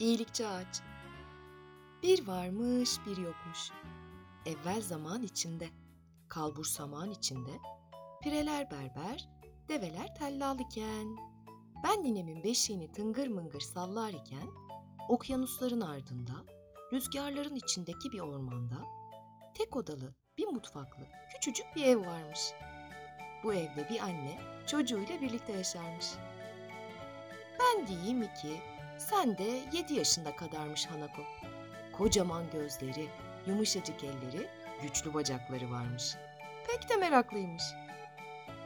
İyilikçi ağaç. Bir varmış bir yokmuş. Evvel zaman içinde, kalbur saman içinde, pireler berber, develer tellal iken, ben ninemin beşiğini tıngır mıngır sallar iken, okyanusların ardında, rüzgarların içindeki bir ormanda, tek odalı, bir mutfaklı, küçücük bir ev varmış. Bu evde bir anne çocuğuyla birlikte yaşarmış. Ben diyeyim iki, sen de yedi yaşında kadarmış Hanako. Kocaman gözleri, yumuşacık elleri, güçlü bacakları varmış. Pek de meraklıymış.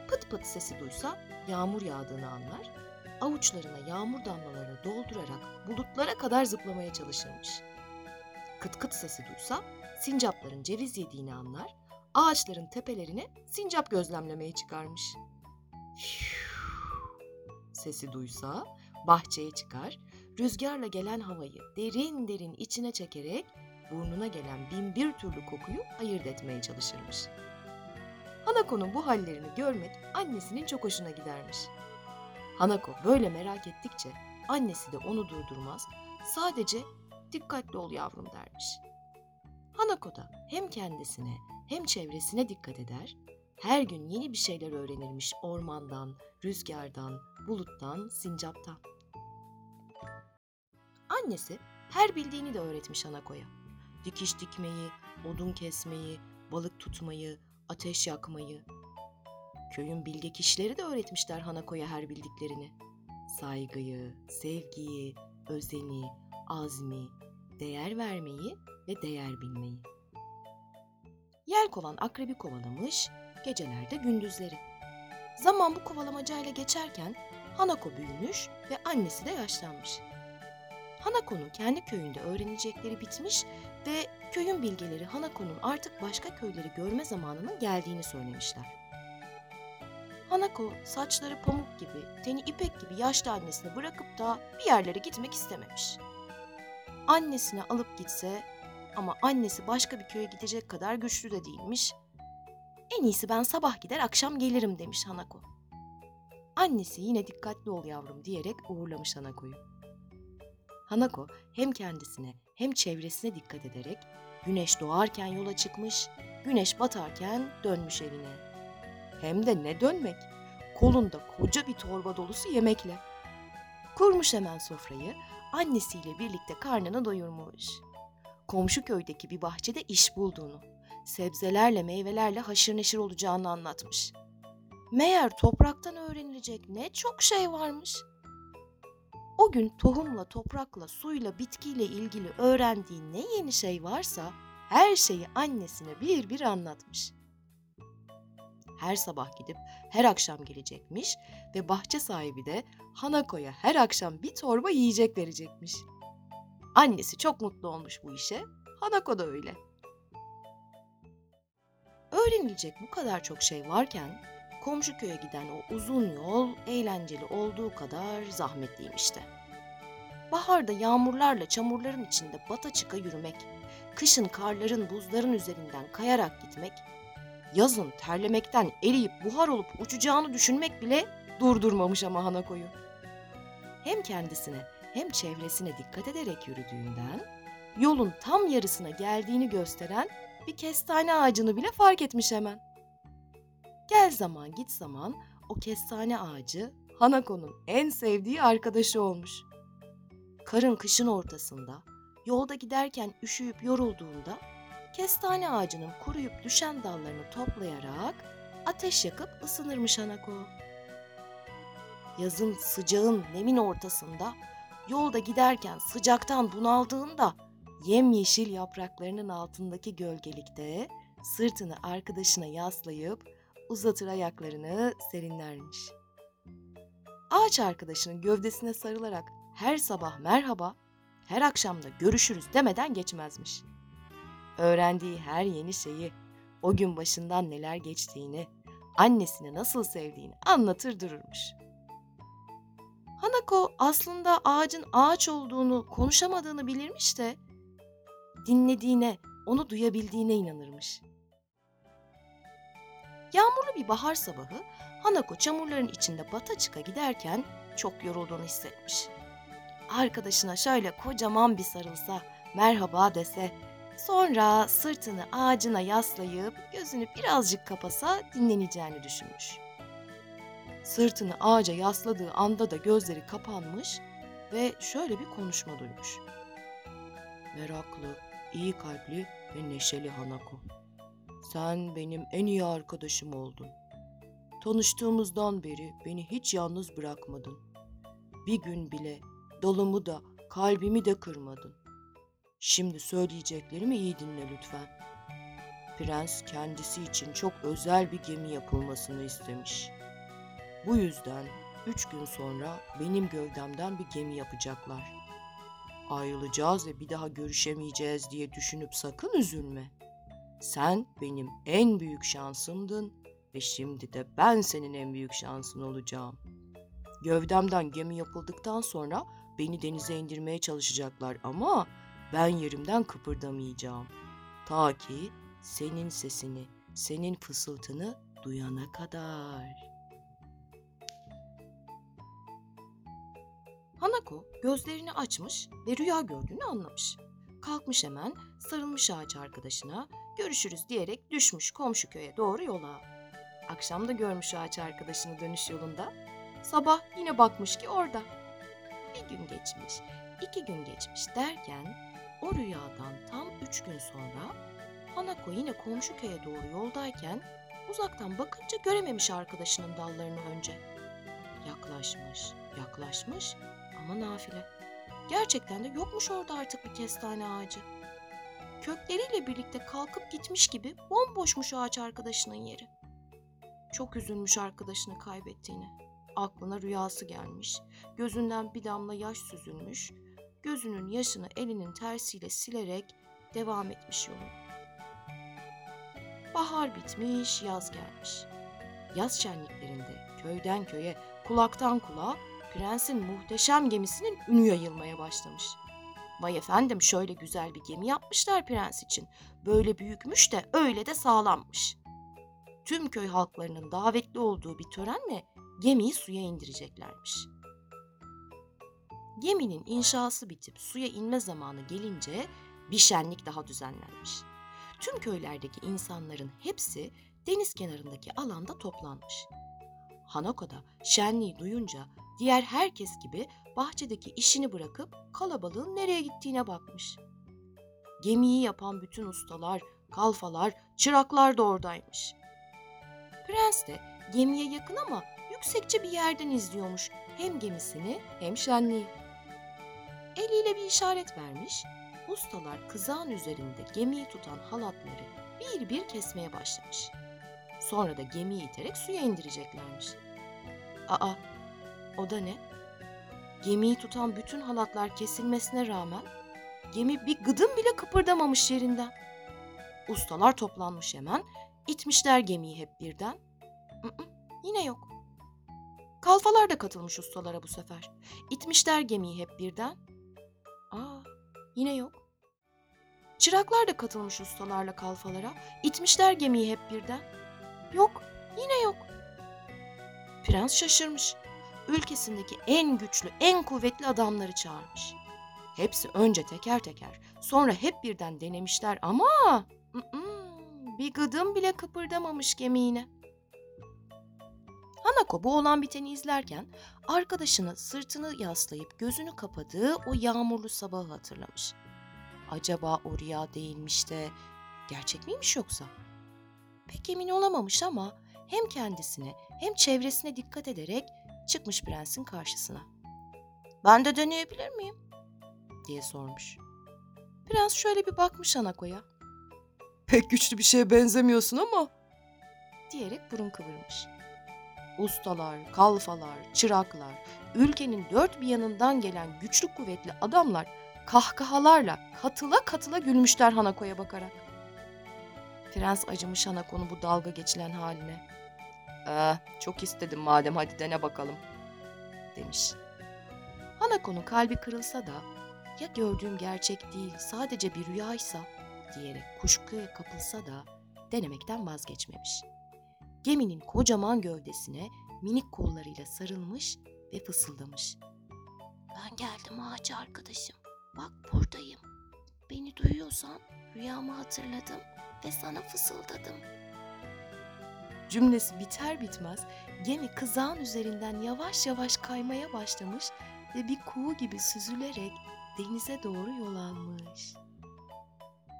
Pıt pıt sesi duysa yağmur yağdığını anlar, avuçlarına yağmur damlalarını doldurarak bulutlara kadar zıplamaya çalışırmış. Kıt kıt sesi duysa sincapların ceviz yediğini anlar, ağaçların tepelerine sincap gözlemlemeye çıkarmış. Sesi duysa bahçeye çıkar, rüzgarla gelen havayı derin derin içine çekerek burnuna gelen bin bir türlü kokuyu ayırt etmeye çalışırmış. Hanako'nun bu hallerini görmek annesinin çok hoşuna gidermiş. Hanako böyle merak ettikçe annesi de onu durdurmaz, sadece dikkatli ol yavrum dermiş. Hanako da hem kendisine hem çevresine dikkat eder, her gün yeni bir şeyler öğrenirmiş ormandan, rüzgardan, buluttan, sincaptan. Annesi her bildiğini de öğretmiş Hanako'ya. Dikiş dikmeyi, odun kesmeyi, balık tutmayı, ateş yakmayı. Köyün bilge kişileri de öğretmişler Hanako'ya her bildiklerini. Saygıyı, sevgiyi, özeni, azmi, değer vermeyi ve değer bilmeyi. Yel kovan akrebi kovalamış, gecelerde gündüzleri. Zaman bu kovalamacayla geçerken Hanako büyümüş ve annesi de yaşlanmış. Hanako'nun kendi köyünde öğrenecekleri bitmiş ve köyün bilgeleri Hanako'nun artık başka köyleri görme zamanının geldiğini söylemişler. Hanako saçları pamuk gibi, teni ipek gibi yaşlı annesini bırakıp da bir yerlere gitmek istememiş. Annesini alıp gitse ama annesi başka bir köye gidecek kadar güçlü de değilmiş. En iyisi ben sabah gider akşam gelirim demiş Hanako. Annesi yine dikkatli ol yavrum diyerek uğurlamış Hanako'yu. Hanako hem kendisine hem çevresine dikkat ederek güneş doğarken yola çıkmış, güneş batarken dönmüş evine. Hem de ne dönmek? Kolunda koca bir torba dolusu yemekle. Kurmuş hemen sofrayı, annesiyle birlikte karnını doyurmuş. Komşu köydeki bir bahçede iş bulduğunu, sebzelerle meyvelerle haşır neşir olacağını anlatmış. Meğer topraktan öğrenilecek ne çok şey varmış. O gün tohumla, toprakla, suyla, bitkiyle ilgili öğrendiği ne yeni şey varsa her şeyi annesine bir bir anlatmış. Her sabah gidip her akşam gelecekmiş ve bahçe sahibi de Hanako'ya her akşam bir torba yiyecek verecekmiş. Annesi çok mutlu olmuş bu işe, Hanako da öyle. Öğrenilecek bu kadar çok şey varken komşu köye giden o uzun yol eğlenceli olduğu kadar zahmetliymiş de. Baharda yağmurlarla çamurların içinde bata çıka yürümek, kışın karların buzların üzerinden kayarak gitmek, yazın terlemekten eriyip buhar olup uçacağını düşünmek bile durdurmamış ama Hanako'yu. Hem kendisine hem çevresine dikkat ederek yürüdüğünden yolun tam yarısına geldiğini gösteren bir kestane ağacını bile fark etmiş hemen. Gel zaman git zaman o kestane ağacı Hanako'nun en sevdiği arkadaşı olmuş. Karın kışın ortasında, yolda giderken üşüyüp yorulduğunda kestane ağacının kuruyup düşen dallarını toplayarak ateş yakıp ısınırmış Hanako. Yazın sıcağın nemin ortasında yolda giderken sıcaktan bunaldığında yemyeşil yapraklarının altındaki gölgelikte sırtını arkadaşına yaslayıp uzatır ayaklarını serinlermiş. Ağaç arkadaşının gövdesine sarılarak her sabah merhaba, her akşam da görüşürüz demeden geçmezmiş. Öğrendiği her yeni şeyi, o gün başından neler geçtiğini, annesini nasıl sevdiğini anlatır dururmuş. Hanako aslında ağacın ağaç olduğunu, konuşamadığını bilirmiş de dinlediğine, onu duyabildiğine inanırmış. Yağmurlu bir bahar sabahı Hanako çamurların içinde bata çıka giderken çok yorulduğunu hissetmiş. arkadaşına şöyle kocaman bir sarılsa, merhaba dese, sonra sırtını ağacına yaslayıp gözünü birazcık kapasa dinleneceğini düşünmüş. Sırtını ağaca yasladığı anda da gözleri kapanmış ve şöyle bir konuşma duymuş. Meraklı, iyi kalpli ve neşeli Hanako. Sen benim en iyi arkadaşım oldun. Tanıştığımızdan beri beni hiç yalnız bırakmadın. Bir gün bile dolumu da kalbimi de kırmadın. Şimdi söyleyeceklerimi iyi dinle lütfen. Prens kendisi için çok özel bir gemi yapılmasını istemiş. Bu yüzden üç gün sonra benim gövdemden bir gemi yapacaklar. Ayrılacağız ve bir daha görüşemeyeceğiz diye düşünüp sakın üzülme. Sen benim en büyük şansımdın ve şimdi de ben senin en büyük şansın olacağım. Gövdemden gemi yapıldıktan sonra beni denize indirmeye çalışacaklar ama ben yerimden kıpırdamayacağım. Ta ki senin sesini, senin fısıltını duyana kadar. Hanako gözlerini açmış ve rüya gördüğünü anlamış. Kalkmış hemen sarılmış ağaç arkadaşına görüşürüz diyerek düşmüş komşu köye doğru yola. Akşam da görmüş ağaç arkadaşını dönüş yolunda. Sabah yine bakmış ki orada. Bir gün geçmiş, iki gün geçmiş derken o rüyadan tam üç gün sonra Hanako yine komşu köye doğru yoldayken uzaktan bakınca görememiş arkadaşının dallarını önce. Yaklaşmış, yaklaşmış ama nafile. Gerçekten de yokmuş orada artık bir kestane ağacı. Kökleriyle birlikte kalkıp gitmiş gibi bomboşmuş ağaç arkadaşının yeri. Çok üzülmüş arkadaşını kaybettiğini. Aklına rüyası gelmiş. Gözünden bir damla yaş süzülmüş. Gözünün yaşını elinin tersiyle silerek devam etmiş yoluna. Bahar bitmiş, yaz gelmiş. Yaz şenliklerinde köyden köye, kulaktan kulağa prensin muhteşem gemisinin ünü yayılmaya başlamış. Vay efendim şöyle güzel bir gemi yapmışlar prens için. Böyle büyükmüş de öyle de sağlammış. Tüm köy halklarının davetli olduğu bir törenle gemiyi suya indireceklermiş. Geminin inşası bitip suya inme zamanı gelince bir şenlik daha düzenlenmiş. Tüm köylerdeki insanların hepsi deniz kenarındaki alanda toplanmış. Hanako da şenliği duyunca diğer herkes gibi bahçedeki işini bırakıp kalabalığın nereye gittiğine bakmış. Gemiyi yapan bütün ustalar, kalfalar, çıraklar da oradaymış. Prens de gemiye yakın ama yüksekçe bir yerden izliyormuş hem gemisini hem şenliği. Eliyle bir işaret vermiş, ustalar kızağın üzerinde gemiyi tutan halatları bir bir kesmeye başlamış. Sonra da gemiyi iterek suya indireceklermiş. Aa, o da ne? Gemiyi tutan bütün halatlar kesilmesine rağmen gemi bir gıdım bile kıpırdamamış yerinden. Ustalar toplanmış hemen, itmişler gemiyi hep birden. Mm-mm, yine yok. Kalfalar da katılmış ustalara bu sefer. İtmişler gemiyi hep birden. Aa, yine yok. Çıraklar da katılmış ustalarla kalfalara. İtmişler gemiyi hep birden. Yok, yine yok. Prens şaşırmış. Ülkesindeki en güçlü, en kuvvetli adamları çağırmış. Hepsi önce teker teker, sonra hep birden denemişler ama bir gıdım bile kıpırdamamış gemi yine. Hanako bu olan biteni izlerken arkadaşını sırtını yaslayıp gözünü kapadığı o yağmurlu sabahı hatırlamış. Acaba o rüya değilmiş de gerçek miymiş yoksa? Pek emin olamamış ama hem kendisine hem çevresine dikkat ederek çıkmış prensin karşısına. Ben de deneyebilir miyim? diye sormuş. Prens şöyle bir bakmış Hanako'ya. Pek güçlü bir şeye benzemiyorsun ama diyerek burun kıvırmış. Ustalar, kalfalar, çıraklar, ülkenin dört bir yanından gelen güçlü kuvvetli adamlar kahkahalarla katıla katıla gülmüşler Hanako'ya bakarak. Prens acımış Hanako'nun bu dalga geçilen haline. Ee, çok istedim madem hadi dene bakalım demiş. Hanako'nun kalbi kırılsa da ya gördüğüm gerçek değil sadece bir rüyaysa diyerek kuşkuya kapılsa da denemekten vazgeçmemiş. Geminin kocaman gövdesine minik kollarıyla sarılmış ve fısıldamış. Ben geldim ağaç arkadaşım. Bak buradayım. Beni duyuyorsan rüyamı hatırladım ve sana fısıldadım. Cümlesi biter bitmez gemi kızağın üzerinden yavaş yavaş kaymaya başlamış ve bir kuğu gibi süzülerek denize doğru yol almış.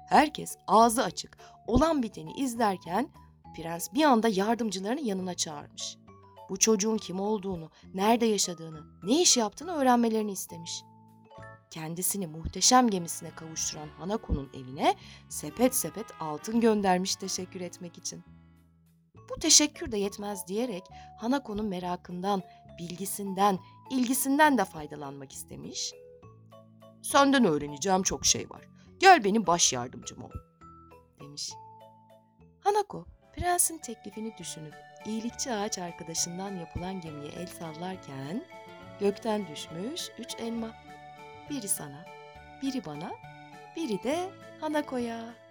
Herkes ağzı açık olan biteni izlerken prens bir anda yardımcılarını yanına çağırmış. Bu çocuğun kim olduğunu, nerede yaşadığını, ne iş yaptığını öğrenmelerini istemiş. Kendisini muhteşem gemisine kavuşturan Hanako'nun evine sepet sepet altın göndermiş teşekkür etmek için. Bu teşekkür de yetmez diyerek Hanako'nun merakından, bilgisinden, ilgisinden de faydalanmak istemiş. Senden öğreneceğim çok şey var. Gel benim baş yardımcım ol, demiş. Hanako, prensin teklifini düşünüp iyilikçi ağaç arkadaşından yapılan gemiye el sallarken gökten düşmüş üç elma. Biri sana, biri bana, biri de Hanako'ya.